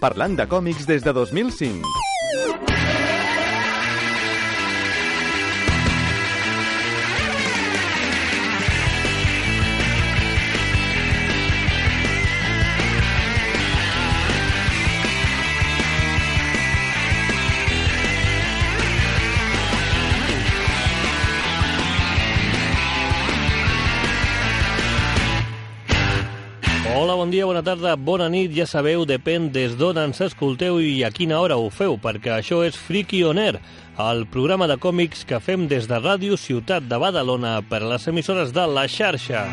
Parlant de còmics des de 2005. Hola, bon dia, bona tarda, bona nit. Ja sabeu, depèn des d'on ens escolteu i a quina hora ho feu, perquè això és Freaky On Air, el programa de còmics que fem des de Ràdio Ciutat de Badalona per a les emissores de la xarxa.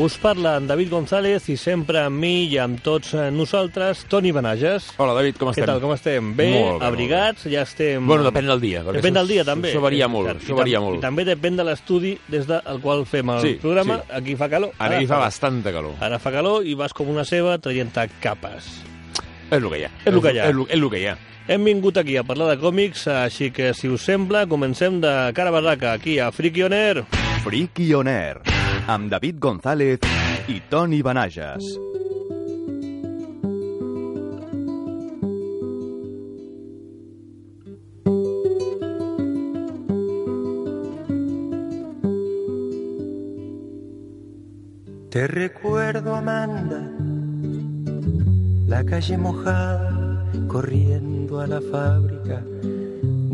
Us parla en David González i sempre amb mi i amb tots eh, nosaltres, Toni Benages. Hola, David, com Què estem? tal, com estem? Bé, Molt bé, abrigats, ja estem... Bueno, depèn del dia. perquè Depèn del dia, també. Això varia molt, I això varia I molt. també depèn de l'estudi des del qual fem el Sí, programa. sí. Aquí fa calor. Ara aquí fa bastanta calor. Ara fa calor i vas com una ceba traient-te capes. És el que hi ha. És el que hi ha. És el, és el que hi ha. Hem vingut aquí a parlar de còmics, així que, si us sembla, comencem de cara a barraca, aquí a Freaky On Air. Freaky On Air, amb David González i Toni Benages. Te recuerdo, Amanda, la calle mojada, corriendo a la fábrica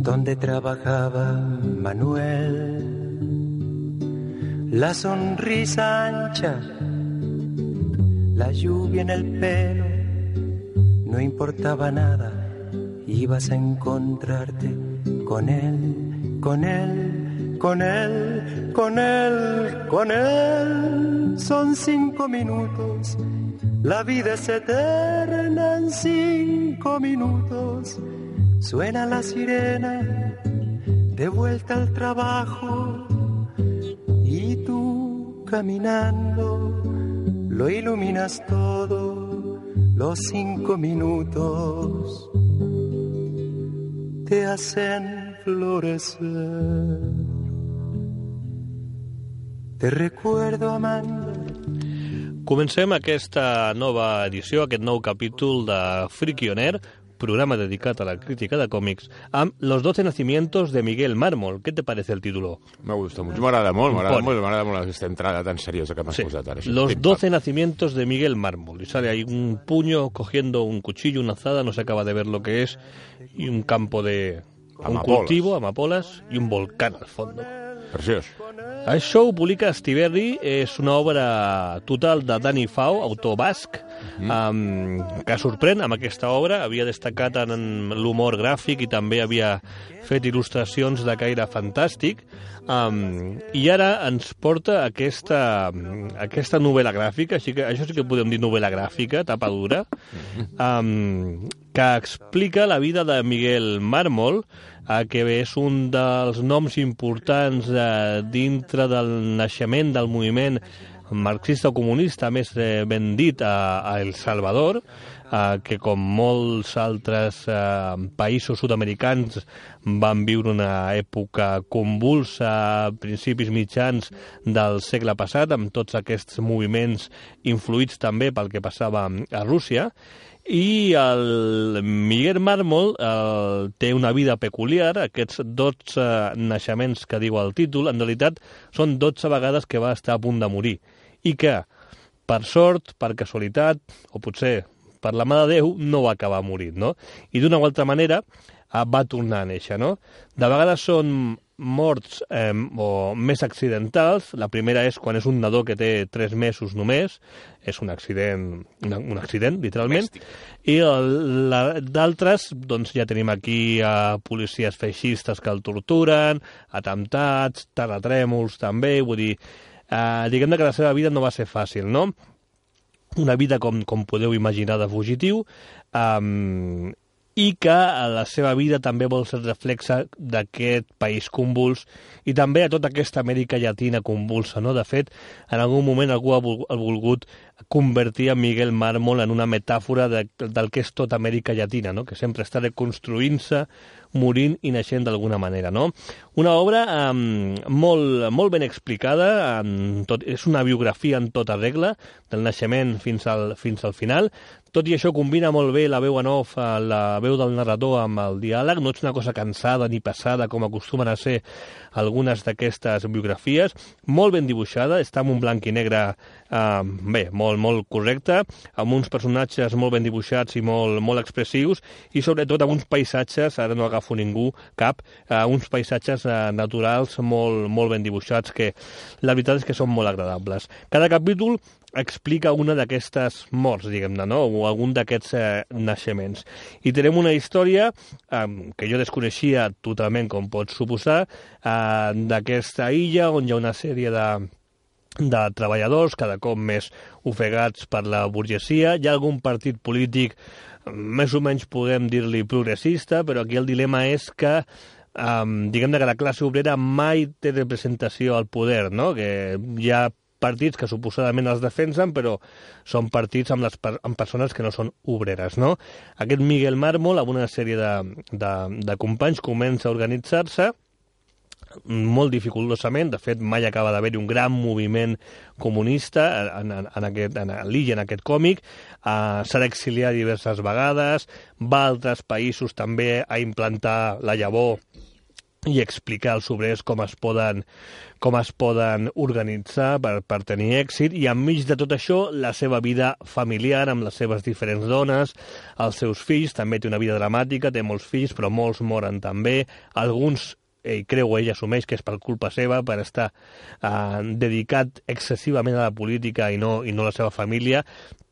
donde trabajaba Manuel. La sonrisa ancha, la lluvia en el pelo, no importaba nada, ibas a encontrarte con él, con él, con él, con él, con él. Son cinco minutos, la vida es eterna en cinco minutos. Suena la sirena, de vuelta al trabajo, caminando lo iluminas todo, los cinco minutos te hacen florecer. Te recuerdo, Amanda. Comencem aquesta nova edició, aquest nou capítol de Freaky On Air, programa dedicat a la crítica de còmics, amb Los 12 nacimientos de Miguel Mármol. ¿Qué te parece el título? Me gusta mucho. M'agrada molt, m'agrada molt, m'agrada molt aquesta entrada tan seriosa que m'has Sí. posat ara. Los Pim, 12 nacimientos de Miguel Mármol. Y sale ahí un puño cogiendo un cuchillo, una azada, no se acaba de ver lo que es, y un campo de... Un cultivo, amapolas, y un volcán al fondo. Preciós. Això ho publica Estiberri, és una obra total de Dani Fau, autor basc, um, que sorprèn amb aquesta obra. Havia destacat en l'humor gràfic i també havia fet il·lustracions de caire fantàstic. Um, I ara ens porta aquesta, aquesta novel·la gràfica, així que això sí que podem dir novel·la gràfica, tapa dura, um, que explica la vida de Miguel Mármol, eh, que és un dels noms importants eh, dintre del naixement del moviment marxista o comunista més eh, ben dit a, a El Salvador, eh, que com molts altres eh, països sud-americans van viure una època convulsa a principis mitjans del segle passat, amb tots aquests moviments influïts també pel que passava a Rússia, i el Miguel Mármol el, té una vida peculiar. Aquests 12 naixements que diu el títol, en realitat, són 12 vegades que va estar a punt de morir. I que, per sort, per casualitat, o potser per la mà de Déu, no va acabar morint, no? I d'una o altra manera eh, va tornar a néixer, no? De vegades són morts eh, o més accidentals. La primera és quan és un nadó que té 3 mesos només, és un accident, un, un accident, literalment. Domèstic. I d'altres, doncs ja tenim aquí a policies feixistes que el torturen, atemptats, terratrèmols també, vull dir, eh, diguem que la seva vida no va ser fàcil, no? una vida, com, com podeu imaginar, de fugitiu, um, i que a la seva vida també vol ser reflexa d'aquest país convuls i també a tota aquesta Amèrica Llatina convulsa. No? De fet, en algun moment algú ha volgut convertir a Miguel Mármol en una metàfora de, del que és tota Amèrica Llatina, no? que sempre està reconstruint-se, morint i naixent d'alguna manera. No? Una obra um, molt, molt ben explicada, en tot, és una biografia en tota regla, del naixement fins al, fins al final. Tot i això combina molt bé la veu en off, eh, la veu del narrador amb el diàleg, no ets una cosa cansada ni passada com acostumen a ser algunes d'aquestes biografies, molt ben dibuixada, està en un blanc i negre eh, bé, molt, molt correcte, amb uns personatges molt ben dibuixats i molt, molt expressius, i sobretot amb uns paisatges, ara no agafo ningú, cap, eh, uns paisatges eh, naturals molt, molt ben dibuixats que la veritat és que són molt agradables. Cada capítol explica una d'aquestes morts, diguem-ne, no? o algun d'aquests eh, naixements. I tenim una història eh, que jo desconeixia totalment, com pots suposar, eh, d'aquesta illa on hi ha una sèrie de, de treballadors cada cop més ofegats per la burgesia. Hi ha algun partit polític més o menys podem dir-li progressista, però aquí el dilema és que um, diguem que la classe obrera mai té representació al poder, no? que hi ha partits que suposadament els defensen, però són partits amb, les, amb persones que no són obreres. No? Aquest Miguel Mármol, amb una sèrie de, de, de companys, comença a organitzar-se, molt dificultosament, de fet mai acaba d'haver-hi un gran moviment comunista en, en, en, aquest, en l'illa, en aquest còmic, uh, s'ha d'exiliar diverses vegades, va a altres països també a implantar la llavor i explicar als obrers com es poden, com es poden organitzar per, per tenir èxit. I enmig de tot això la seva vida familiar amb les seves diferents dones, els seus fills, també té una vida dramàtica, té molts fills però molts moren també, alguns ell creu o ell assumeix que és per culpa seva, per estar eh, dedicat excessivament a la política i no, i no a la seva família,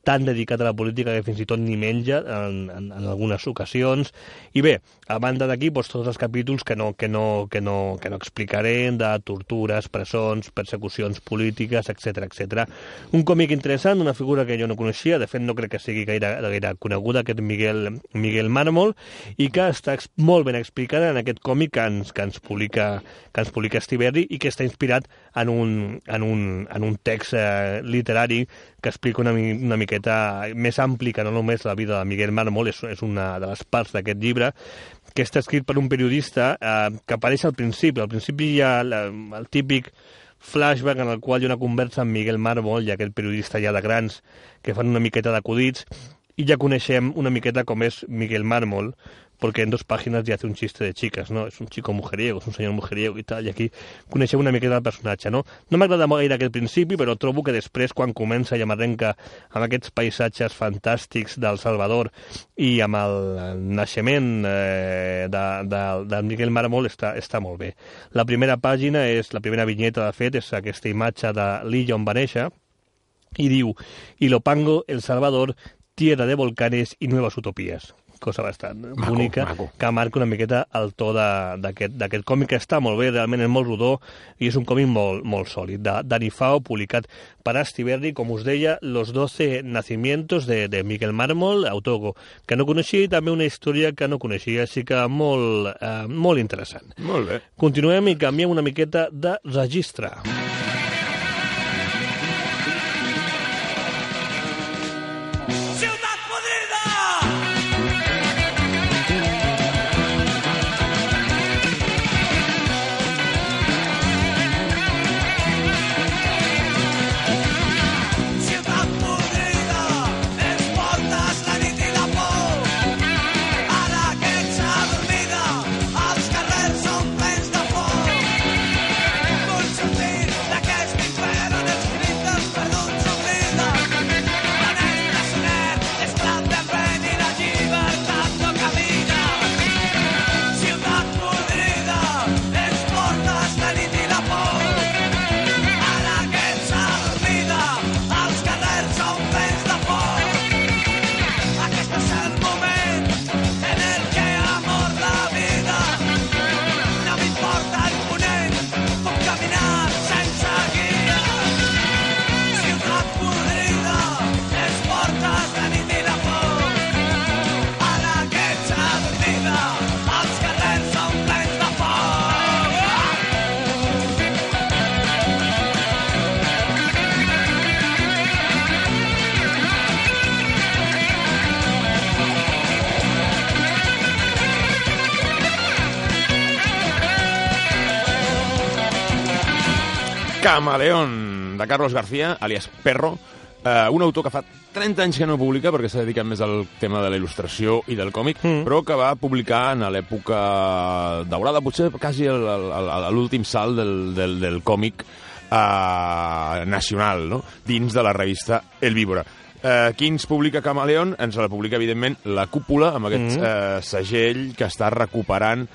tan dedicat a la política que fins i tot ni menja en, en, en algunes ocasions. I bé, a banda d'aquí, doncs, tots els capítols que no, que, no, que, no, que no explicaré, de tortures, presons, persecucions polítiques, etc etc. Un còmic interessant, una figura que jo no coneixia, de fet no crec que sigui gaire, gaire coneguda, aquest Miguel, Miguel Mármol, i que està molt ben explicada en aquest còmic que ens, que ens publica, que ens publica Stiberri i que està inspirat en un, en un, en un text eh, literari que explica una, una miqueta més ampli que no només la vida de Miguel Mármol, és, és una de les parts d'aquest llibre, que està escrit per un periodista eh, que apareix al principi. Al principi hi ha la, el típic flashback en el qual hi ha una conversa amb Miguel Mármol i aquest periodista ja de grans que fan una miqueta d'acudits i ja coneixem una miqueta com és Miguel Mármol, porque en dos páginas ya hace un chiste de chicas, ¿no? És un chico mujeriego, és un senyor mujeriego i tal, i aquí coneixem una miqueta del personatge, no? No m'agrada molt gaire aquest principi, però trobo que després, quan comença i amarrenca amb aquests paisatges fantàstics del Salvador i amb el naixement eh, de, de, de Miguel Mármol, està, està molt bé. La primera pàgina és, la primera vinyeta, de fet, és aquesta imatge de l'illa on va néixer, i diu, Ilopango, El Salvador, tierra de volcanes i nuevas utopías cosa bastant Maco, bonica, maco. que marca una miqueta el to d'aquest còmic que està molt bé, realment és molt rodó i és un còmic molt, molt sòlid. De Dani Fao, publicat per Astiberri, com us deia, Los 12 nacimientos de, de Miguel Mármol, autor que no coneixia i també una història que no coneixia, així que molt, eh, molt interessant. Molt bé. Continuem i canviem una miqueta de registre. ¡Ciudad Camaleón, de Carlos García, alias Perro, eh, un autor que fa 30 anys que no publica perquè s'ha dedicat més al tema de la il·lustració i del còmic, mm. però que va publicar en l'època daurada, potser quasi l'últim salt del, del, del còmic eh, nacional, no? dins de la revista El Víbora. Eh, qui ens publica Camaleón? Ens la publica, evidentment, la Cúpula, amb aquest mm. eh, segell que està recuperant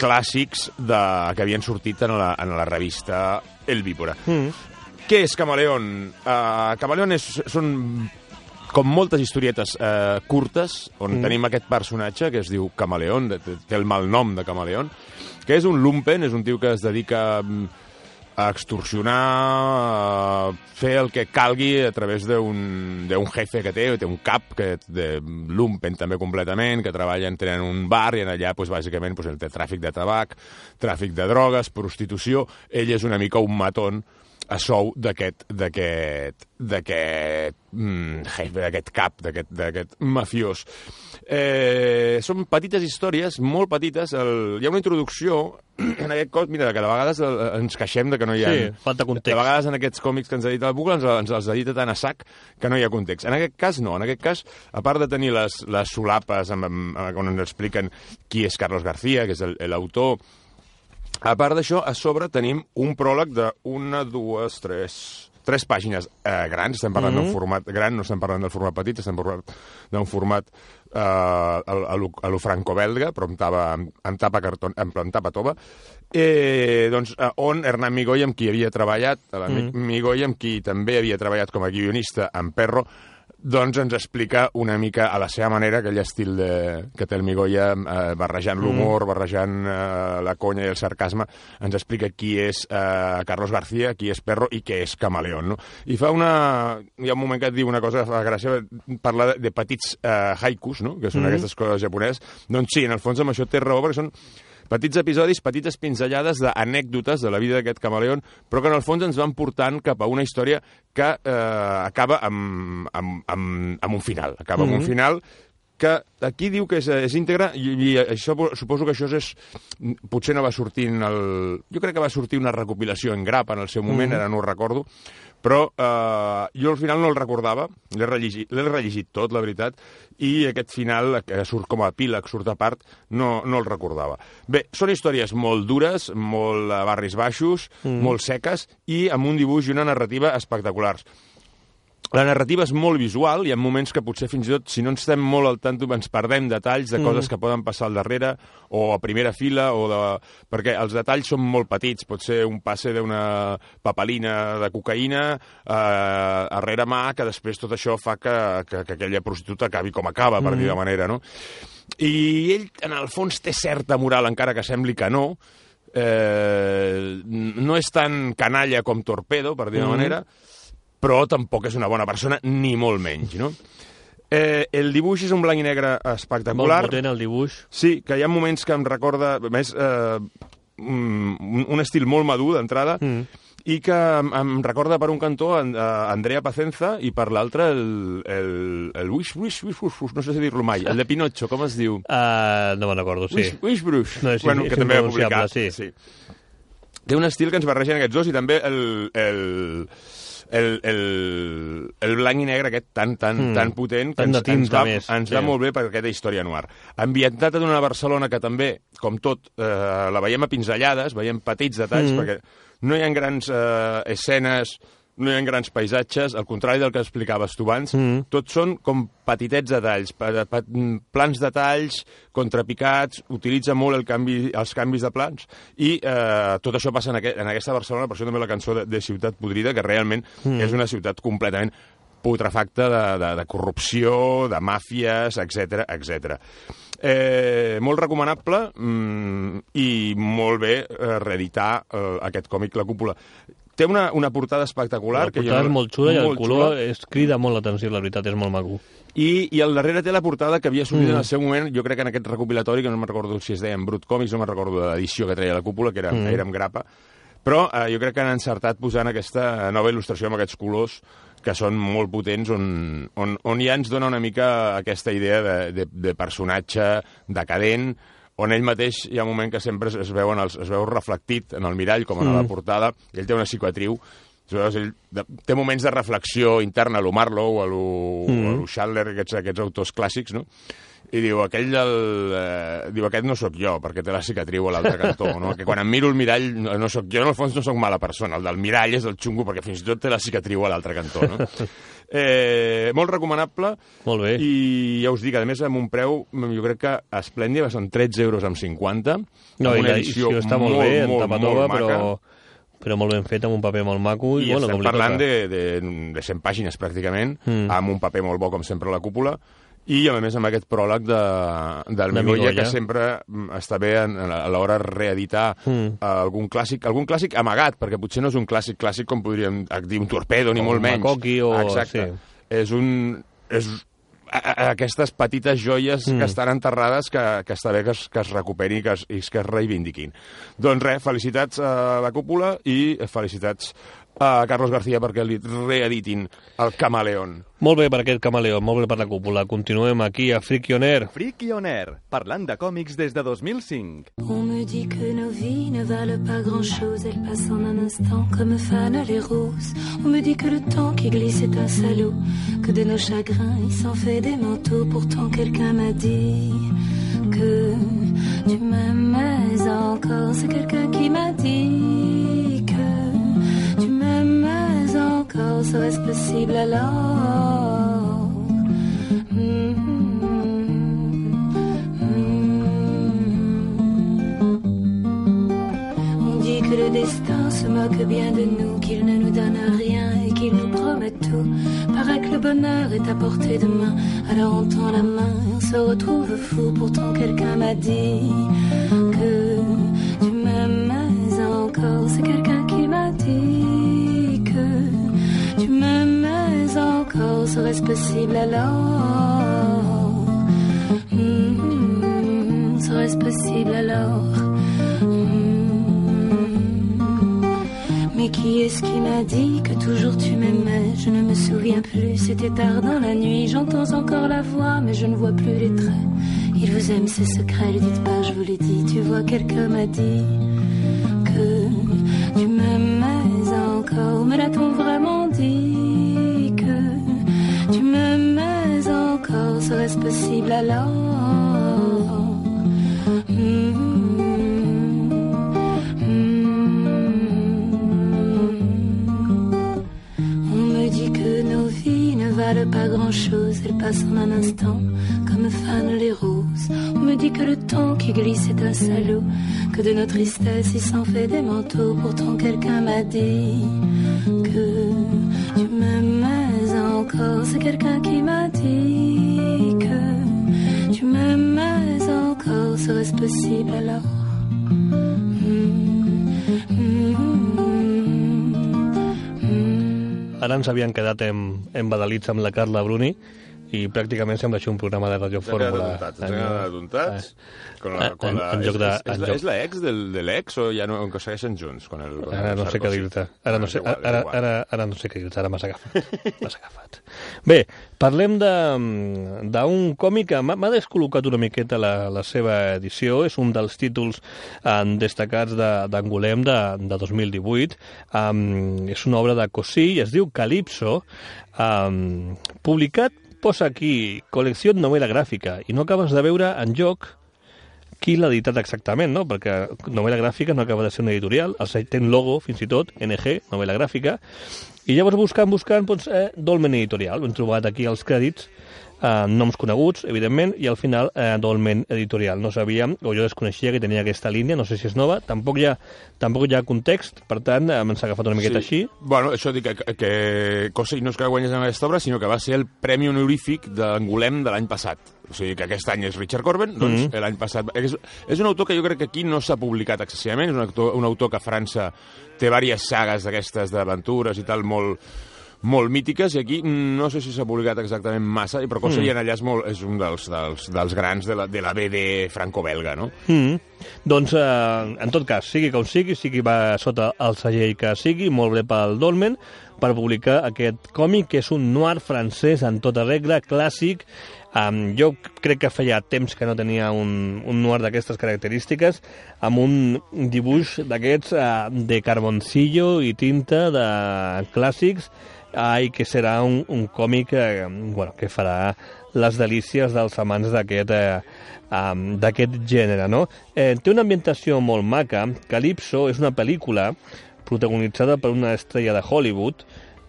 clàssics de, que havien sortit en la, en la revista El Víbora. Mm. Què és Camaleón? Uh, Camaleón és, són com moltes historietes eh, curtes, on mm. tenim aquest personatge que es diu Camaleón, té el mal nom de Camaleón, que és un lumpen, és un tio que es dedica mm, a extorsionar, a fer el que calgui a través d'un jefe que té, té un cap, que de lumpen també completament, que treballa en, tenen un bar i en allà, doncs, bàsicament, doncs, el té tràfic de tabac, tràfic de drogues, prostitució, ell és una mica un matón a sou d'aquest d'aquest d'aquest mm, jefe, d'aquest cap, d'aquest mafiós. Eh, són petites històries, molt petites. El, hi ha una introducció en aquest cos, mira, que de vegades el, ens queixem de que no hi ha... Sí, falta context. De vegades en aquests còmics que ens edita la Google ens, ens els edita tan a sac que no hi ha context. En aquest cas no, en aquest cas, a part de tenir les, les solapes amb, amb, amb, on ens expliquen qui és Carlos García, que és el- l'autor, a part d'això, a sobre tenim un pròleg d'una, dues, tres... Tres pàgines eh, grans, estem parlant mm -hmm. d'un format gran, no estem parlant del format petit, estem parlant d'un format eh, a, a, lo, a lo franco-belga, però amb tapa, amb, amb tapa, carton, amb, amb tapa tova, eh, doncs, eh, on Hernán Migoy, amb qui havia treballat, l'amic mm. Migoy, amb qui també havia treballat com a guionista en Perro, doncs ens explica una mica a la seva manera aquell estil de, que té el Migoya, eh, barrejant l'humor, barrejant eh, la conya i el sarcasme, ens explica qui és eh, Carlos García, qui és Perro i què és Camaleón. No? I fa una... Hi ha un moment que et diu una cosa que fa gràcia, parla de, de petits eh, haikus, no? que són mm. aquestes coses japoneses. Doncs sí, en el fons amb això té raó, perquè són petits episodis, petites pinzellades d'anècdotes de la vida d'aquest camaleón, però que en el fons ens van portant cap a una història que eh, acaba amb, amb, amb, amb un final. Acaba amb un final que aquí diu que és, és íntegre i, i això, suposo que això és, potser no va sortir en el... Jo crec que va sortir una recopilació en grap en el seu moment, ara no ho recordo, però eh, jo al final no el recordava, l'he rellegit, l'he rellegit tot, la veritat, i aquest final, que surt com a epíleg, surt a part, no, no el recordava. Bé, són històries molt dures, molt a barris baixos, mm. molt seques, i amb un dibuix i una narrativa espectaculars. La narrativa és molt visual, hi ha moments que potser fins i tot, si no ens estem molt al tanto, ens perdem detalls de coses que poden passar al darrere o a primera fila, o de... perquè els detalls són molt petits. Pot ser un passe d'una papelina de cocaïna eh, a mà, que després tot això fa que, que, que aquella prostituta acabi com acaba, per dir de manera, no? I ell, en el fons, té certa moral, encara que sembli que no, eh, no és tan canalla com Torpedo, per dir de manera, però tampoc és una bona persona, ni molt menys, no? Eh, el dibuix és un blanc i negre Molt espectacular. potent el dibuix. Sí, que hi ha moments que em recorda, a més, eh, un, un estil molt madur d'entrada, mm. i que em, em recorda per un cantó a, a Andrea Pacenza i per l'altre el, el, el Wish, Wish, Wish, Wish, Wish, no sé si dir-lo mai, el de Pinocho, com es diu? Uh, no me'n recordo, sí. Wish, Wish Brush, No, és- bueno, és que també va publicar. impronunciable, sí. sí. Té un estil que ens barregen aquests dos i també el, el, el, el, el blanc i negre aquest tan, tan, Mm. tan potent que Tan ens, ens, va, més, ens sí. va molt bé per aquesta història noir. Ambientat en una Barcelona que també, com tot, eh, la veiem a pinzellades, veiem petits detalls, Mm. perquè no hi ha grans eh, escenes, no hi ha grans paisatges, al contrari del que explicaves tu abans, Mm. tots són com petitets detalls, pa- pa- plans de talls, contrapicats, utilitza molt el canvi, els canvis de plans, i eh, tot això passa en, aquest, en aquesta Barcelona, per això també la cançó de, de Ciutat Podrida, que realment mm. és una ciutat completament putrefacta de, de, de corrupció, de màfies, etc etc. Eh, molt recomanable mm, i molt bé eh, reeditar eh, aquest còmic La Cúpula. Té una, una portada espectacular. La portada jo és molt xula i el molt color xula. es crida molt l'atenció, la veritat, és molt maco. I, I al darrere té la portada que havia sortit Mm. mm. en el seu moment, jo crec que en aquest recopilatori, que no me'n recordo si es deia en Brut Comics, no me'n recordo de l'edició que treia la cúpula, que era, Mm. mm. era amb grapa, però eh, jo crec que han encertat posant aquesta nova il·lustració amb aquests colors que són molt potents, on, on, on ja ens dona una mica aquesta idea de, de, de personatge decadent, on ell mateix hi ha un moment que sempre es, es, veuen els, es veu reflectit en el mirall, com en Mm. la portada, i ell té una cicatriu, Aleshores, ell de, té moments de reflexió interna a lo Marlowe, a lo, mm. a lo Schaller, aquests, aquests autors clàssics, no? I diu, aquell del... Eh, diu, aquest no sóc jo, perquè té la cicatriu a l'altre cantó, no? Que quan em miro el mirall no, no sóc jo, en el fons no sóc mala persona. El del mirall és el xungo, perquè fins i tot té la cicatriu a l'altre cantó, no? Eh, molt recomanable. Molt bé. I ja us dic, a més, amb un preu, jo crec que esplèndid, són 13 euros amb 50. No, amb i l'edició està molt, bé, en molt, tapa molt tova, maca. però, però molt ben fet, amb un paper molt maco. I, I bueno, estem com parlant de, de, de 100 pàgines, pràcticament, mm. amb un paper molt bo, com sempre, a la cúpula, i, a més, amb aquest pròleg de, del De Migoya, que sempre mm, està bé en, a l'hora de reeditar Mm. algun clàssic, algun clàssic amagat, perquè potser no és un clàssic clàssic com podríem dir un torpedo, ni Com molt un menys. Makoki o- Exacte. sí. És un... És, a- a- aquestes petites joies Mm. que estan enterrades que, que està bé que es, que es recuperin i que es, que es reivindiquin. Doncs res, felicitats a la cúpula i felicitats a Carlos García perquè li reeditin el Camaleón. Molt bé per aquest camaleó, molt bé per la cúpula. Continuem aquí a Freaky On Air. Freaky On Air, parlant de còmics des de 2005. On me dit que nos vies ne valent pas grand-chose, elles passent en un instant comme fanent les roses. On me dit que le temps qui glisse est un salaud, que de nos chagrins il s'en fait des manteaux. Pourtant quelqu'un m'a dit que tu m'aimais encore. C'est quelqu'un qui m'a dit m'aimais encore. Serait-ce possible alors? On dit que le destin se moque bien de nous, qu'il ne nous donne rien et qu'il nous promet tout. Paraît que le bonheur est à portée de main, alors on tend la main et on se retrouve fou. Pourtant quelqu'un m'a dit que tu m'aimais encore. C'est quelqu'un qui m'a dit tu m'aimais encore. Serait-ce possible alors? Hmm, Serait-ce possible alors? Mais qui est-ce qui m'a dit que toujours tu m'aimais? Je ne me souviens plus, c'était tard dans la nuit. J'entends encore la voix, mais je ne vois plus les traits. Il vous aime, ses secrets, le dites pas, je vous l'ai dit. Tu vois, quelqu'un m'a dit que tu m'aimais encore. Mais l'a-t-on vraiment dit que tu m'aimais encore Serait-ce possible alors? Hmm. On me dit que nos vies ne valent pas grand-chose, elles passent en un instant comme fanent les roses. On me dit que le temps qui glisse est un salaud, que de nos tristesses il s'en fait des manteaux. Pourtant quelqu'un m'a dit que tu m'aimais encore. C'est quelqu'un qui m'a dit que tu m'aimais encore. Serait-ce possible alors? Ara ens havien quedat en, embadalits amb la Carla Bruni i pràcticament sembla això un programa de Radio Fórmula. Ens hem quedat adontats. Con la, En- la, en lloc de- és, és, en és, la, lloc- és la ex del, de l'ex o ja no, que segueixen junts? Con el, con Ara no sé què dir-te. Ara, no sé, ara, igual. ara, ara no sé què dir-te, ara m'has agafat. M'has agafat. Bé, parlem de- d'un còmic que m'ha descol·locat una miqueta la, la seva edició. És un dels títols eh, destacats de- d'Angolem de, de 2018. Um, és una obra de Cosí i es diu Calipso. Um, publicat, posa aquí, col·lecció novel·la gràfica, i no acabes de veure en joc qui l'ha editat exactament, no? Perquè novel·la gràfica no acaba de ser una editorial, el site té logo, fins i tot, NG, novel·la gràfica, i llavors buscant, buscant, doncs, eh, Dolmen Editorial. Ho hem trobat aquí als crèdits, eh, noms coneguts, evidentment, i al final eh, Dolmen Editorial. No sabíem, o jo desconeixia que tenia aquesta línia, no sé si és nova, tampoc hi ha, tampoc hi ha context, per tant, eh, ens ha agafat una miqueta així. Bueno, això dic que, que cosa no és que guanyés en aquesta obra, sinó que va ser el Premi Honorífic d'Angolem de l'any passat. O sigui, que aquest any és Richard Corben, doncs Mhm. l'any passat... És, és un autor que jo crec que aquí no s'ha publicat excessivament, és un, actor, un autor que a França té diverses sagues d'aquestes d'aventures i tal, molt, molt mítiques, i aquí no sé si s'ha publicat exactament massa, però cosa Mm. mm. allà és, molt, és un dels, dels, dels grans de la, de la BD franco-belga, no? Mm. Doncs, eh, en tot cas, sigui com sigui, sigui va sota el segell que sigui, molt bé pel Dolmen, per publicar aquest còmic, que és un noir francès en tota regla, clàssic. Um, jo crec que feia temps que no tenia un, un noir d'aquestes característiques, amb un dibuix d'aquests uh, de carboncillo i tinta de clàssics, uh, i que serà un, un còmic uh, bueno, que farà les delícies dels amants d'aquest eh, d'aquest gènere, no? Eh, té una ambientació molt maca. Calypso és una pel·lícula protagonitzada per una estrella de Hollywood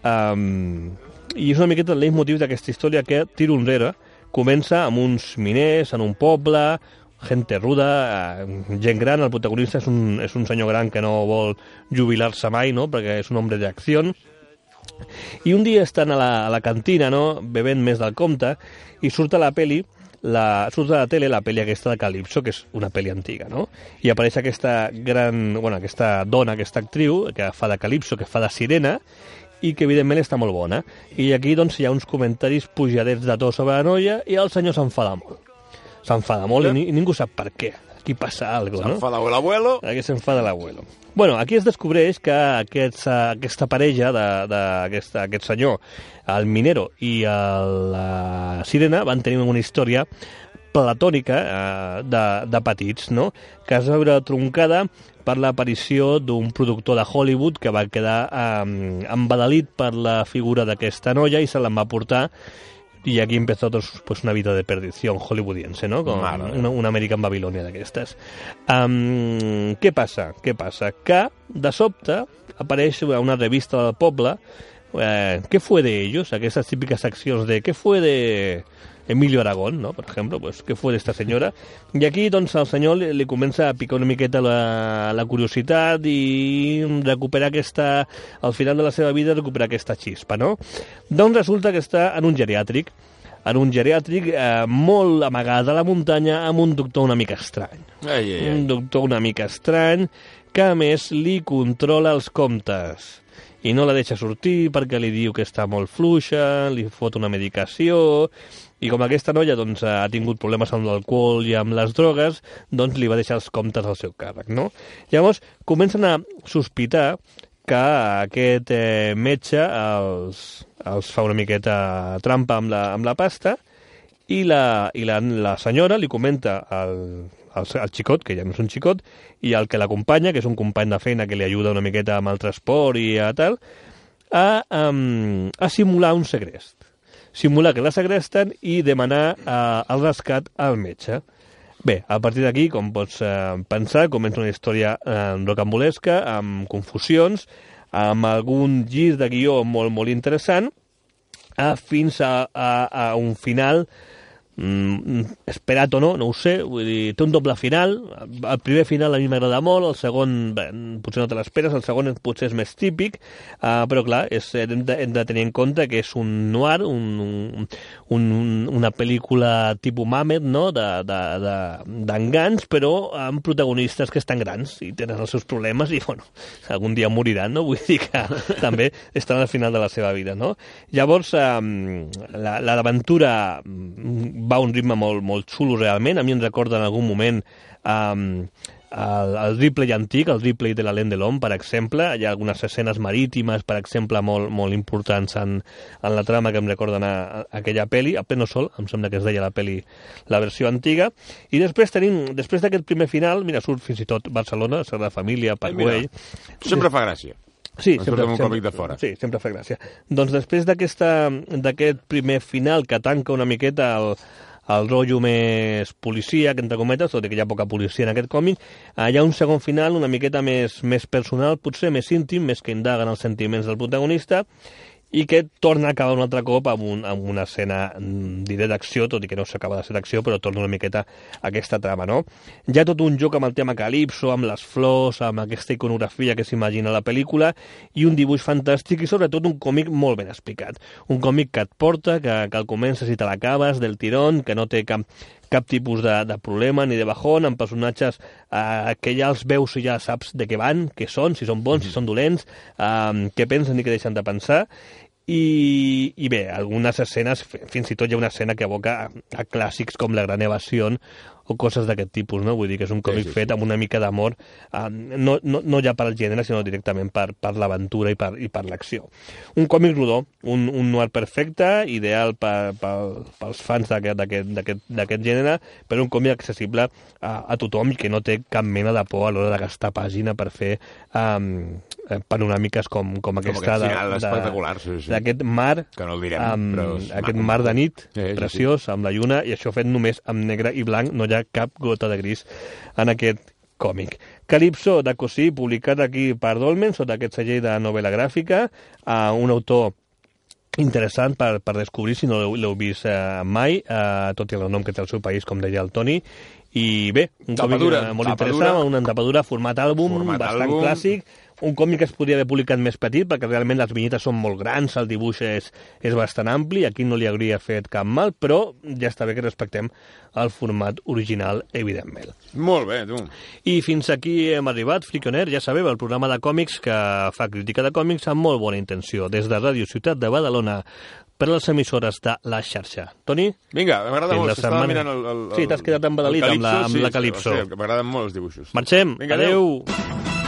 um, i és una miqueta el leitmotiv d'aquesta història que tiro enrere comença amb uns miners en un poble, gente ruda, eh, gent gran, el protagonista és un, és un senyor gran que no vol jubilar-se mai, no?, perquè és un home d'acció, i un dia estan a la, a la cantina, no?, bevent més del compte, i surt a la peli, la, surt a la tele la pel·li aquesta de Calypso, que és una pel·li antiga, no? I apareix aquesta gran, bueno, aquesta dona, aquesta actriu, que fa de Calypso, que fa de sirena, i que evidentment està molt bona. I aquí doncs hi ha uns comentaris pujadets de to sobre la noia i el senyor s'enfada molt. S'enfada molt i, ni, i ningú sap per què. Aquí passa alguna cosa, no? S'enfada l'abuelo. Aquí s'enfada l'abuelo. Bueno, aquí es descobreix que aquests, aquesta parella d'aquest aquest senyor, el minero i el, la sirena, van tenir una història platònica eh, de, de petits, no? que es va veure troncada per l'aparició d'un productor de Hollywood que va quedar eh, embadalit per la figura d'aquesta noia i se l'en va portar y aquí empezó pues, pues una vida de perdición hollywoodiense, ¿no? Mare una, una American Babilonia d'aquestes. Um, què passa? Què passa? Que, de sobte, apareix una revista del poble eh, ¿qué fue de ellos? Aquestes típiques seccions de ¿qué fue de Emilio Aragón, no? per exemple, pues, què fue d'esta senyora? I aquí, doncs, el senyor li, li comença a picar una miqueta la, la curiositat i recuperar aquesta, al final de la seva vida, recuperar aquesta xispa, no? Doncs resulta que està en un geriàtric, en un geriàtric eh, molt amagat a la muntanya amb un doctor una mica estrany. Ai, ai, ai. Un doctor una mica estrany que, a més, li controla els comptes i no la deixa sortir perquè li diu que està molt fluixa, li fot una medicació, i com aquesta noia doncs, ha tingut problemes amb l'alcohol i amb les drogues, doncs li va deixar els comptes al seu càrrec, no? Llavors, comencen a sospitar que aquest eh, metge els, els fa una miqueta trampa amb la, amb la pasta i la, i la, la senyora li comenta al, al, al xicot, que ja no és un xicot, i el que l'acompanya, que és un company de feina que li ajuda una miqueta amb el transport i a tal, a, um, a simular un segrest. Simular que la segresten i demanar uh, el rescat al metge. Bé, a partir d'aquí, com pots eh, pensar, comença una història eh, rocambolesca, amb confusions, amb algun gir de guió molt, molt interessant, eh, fins a, a, a un final mm, esperat o no, no ho sé, vull dir, té un doble final, el primer final a mi m'agrada molt, el segon bé, potser no te l'esperes, el segon potser és més típic, uh, però clar, és, hem, de, hem de tenir en compte que és un noir, un, un, un, una pel·lícula tipus Mamet, no?, d'engans, de, de, però amb protagonistes que estan grans i tenen els seus problemes i, bueno, algun dia moriran, no? Vull dir que també estan al final de la seva vida, no? Llavors, um, l'aventura va un ritme molt, molt xulo realment, a mi em recorda en algun moment um, el, el Ripley antic, el Ripley de la Lent de l'Hom, per exemple, hi ha algunes escenes marítimes, per exemple, molt, molt importants en, en la trama que em recorden a, a aquella pel·li, a pleno sol, em sembla que es deia la pel·li, la versió antiga, i després tenim, després d'aquest primer final, mira, surt fins i tot Barcelona, Sagrada Família, mira. Güell, Sempre fa gràcia. Sí, Ens sempre, un sempre, còmic de fora. Sí, sempre fa gràcia. Doncs després d'aquest primer final que tanca una miqueta el, el rotllo més policia, que entre cometes, tot i que hi ha poca policia en aquest còmic, eh, hi ha un segon final una miqueta més, més personal, potser més íntim, més que indaguen els sentiments del protagonista, i que torna a acabar un altre cop amb, un, amb una escena, mm, diré d'acció, tot i que no s'acaba de ser d'acció, però torna una miqueta a aquesta trama, no? Hi ha tot un joc amb el tema Calipso, amb les flors, amb aquesta iconografia que s'imagina la pel·lícula, i un dibuix fantàstic i sobretot un còmic molt ben explicat. Un còmic que et porta, que, que el comences i te l'acabes del tirón, que no té cap, cap tipus de, de problema ni de bajón, amb personatges eh, que ja els veus i ja saps de què van, què són, si són bons, si són dolents, eh, què pensen i què deixen de pensar, i, i bé, algunes escenes, fi- fins i tot hi ha una escena que evoca a, a clàssics com La gran evasió o coses d'aquest tipus, no? Vull dir que és un còmic sí, sí. fet amb una mica d'amor, eh, no, no, no ja per al gènere, sinó directament per, per l'aventura i per, i per l'acció. Un còmic rodó, un, un noir perfecte, ideal per, per, pels fans d'aquest- gènere, però un còmic accessible a, a tothom i que no té cap mena de por a l'hora de gastar pàgina per fer um, panoràmiques com, com aquesta aquest final espectacular, sí, sí. d'aquest mar Que no el direm, amb però aquest mar de nit Sí, sí, sí. preciós, amb la lluna, i això fet només amb negre i blanc, no hi ha cap gota de gris en aquest còmic. Calypso de Cosí, publicat aquí per Dolmen, sota aquest segell de novel·la gràfica, a un autor interessant per, per descobrir si no l'heu- vist eh, mai, eh, tot i el nom que té el seu país, com deia el Toni, i bé, un Tapadura, còmic eh, molt tapadura. interessant, una tapadura format àlbum, Format bastant àlbum. clàssic, un còmic que es podria haver publicat més petit, perquè realment les vinyetes són molt grans, el dibuix és, és bastant ampli, aquí no li hauria fet cap mal, però ja està bé que respectem el format original, evidentment. Molt bé, tu. I fins aquí hem arribat, Friconer, ja sabeu, el programa de còmics que fa crítica de còmics amb molt bona intenció, des de Ràdio Ciutat de Badalona, per les emissores de la xarxa. Toni? Vinga, m'agrada molt. la Estava setmana- mirant el, el, el, Sí, t'has quedat embadalit amb la- amb la sí, Calypso. Sí, m'agraden molt els dibuixos. Marxem. Vinga, adeu. adeu.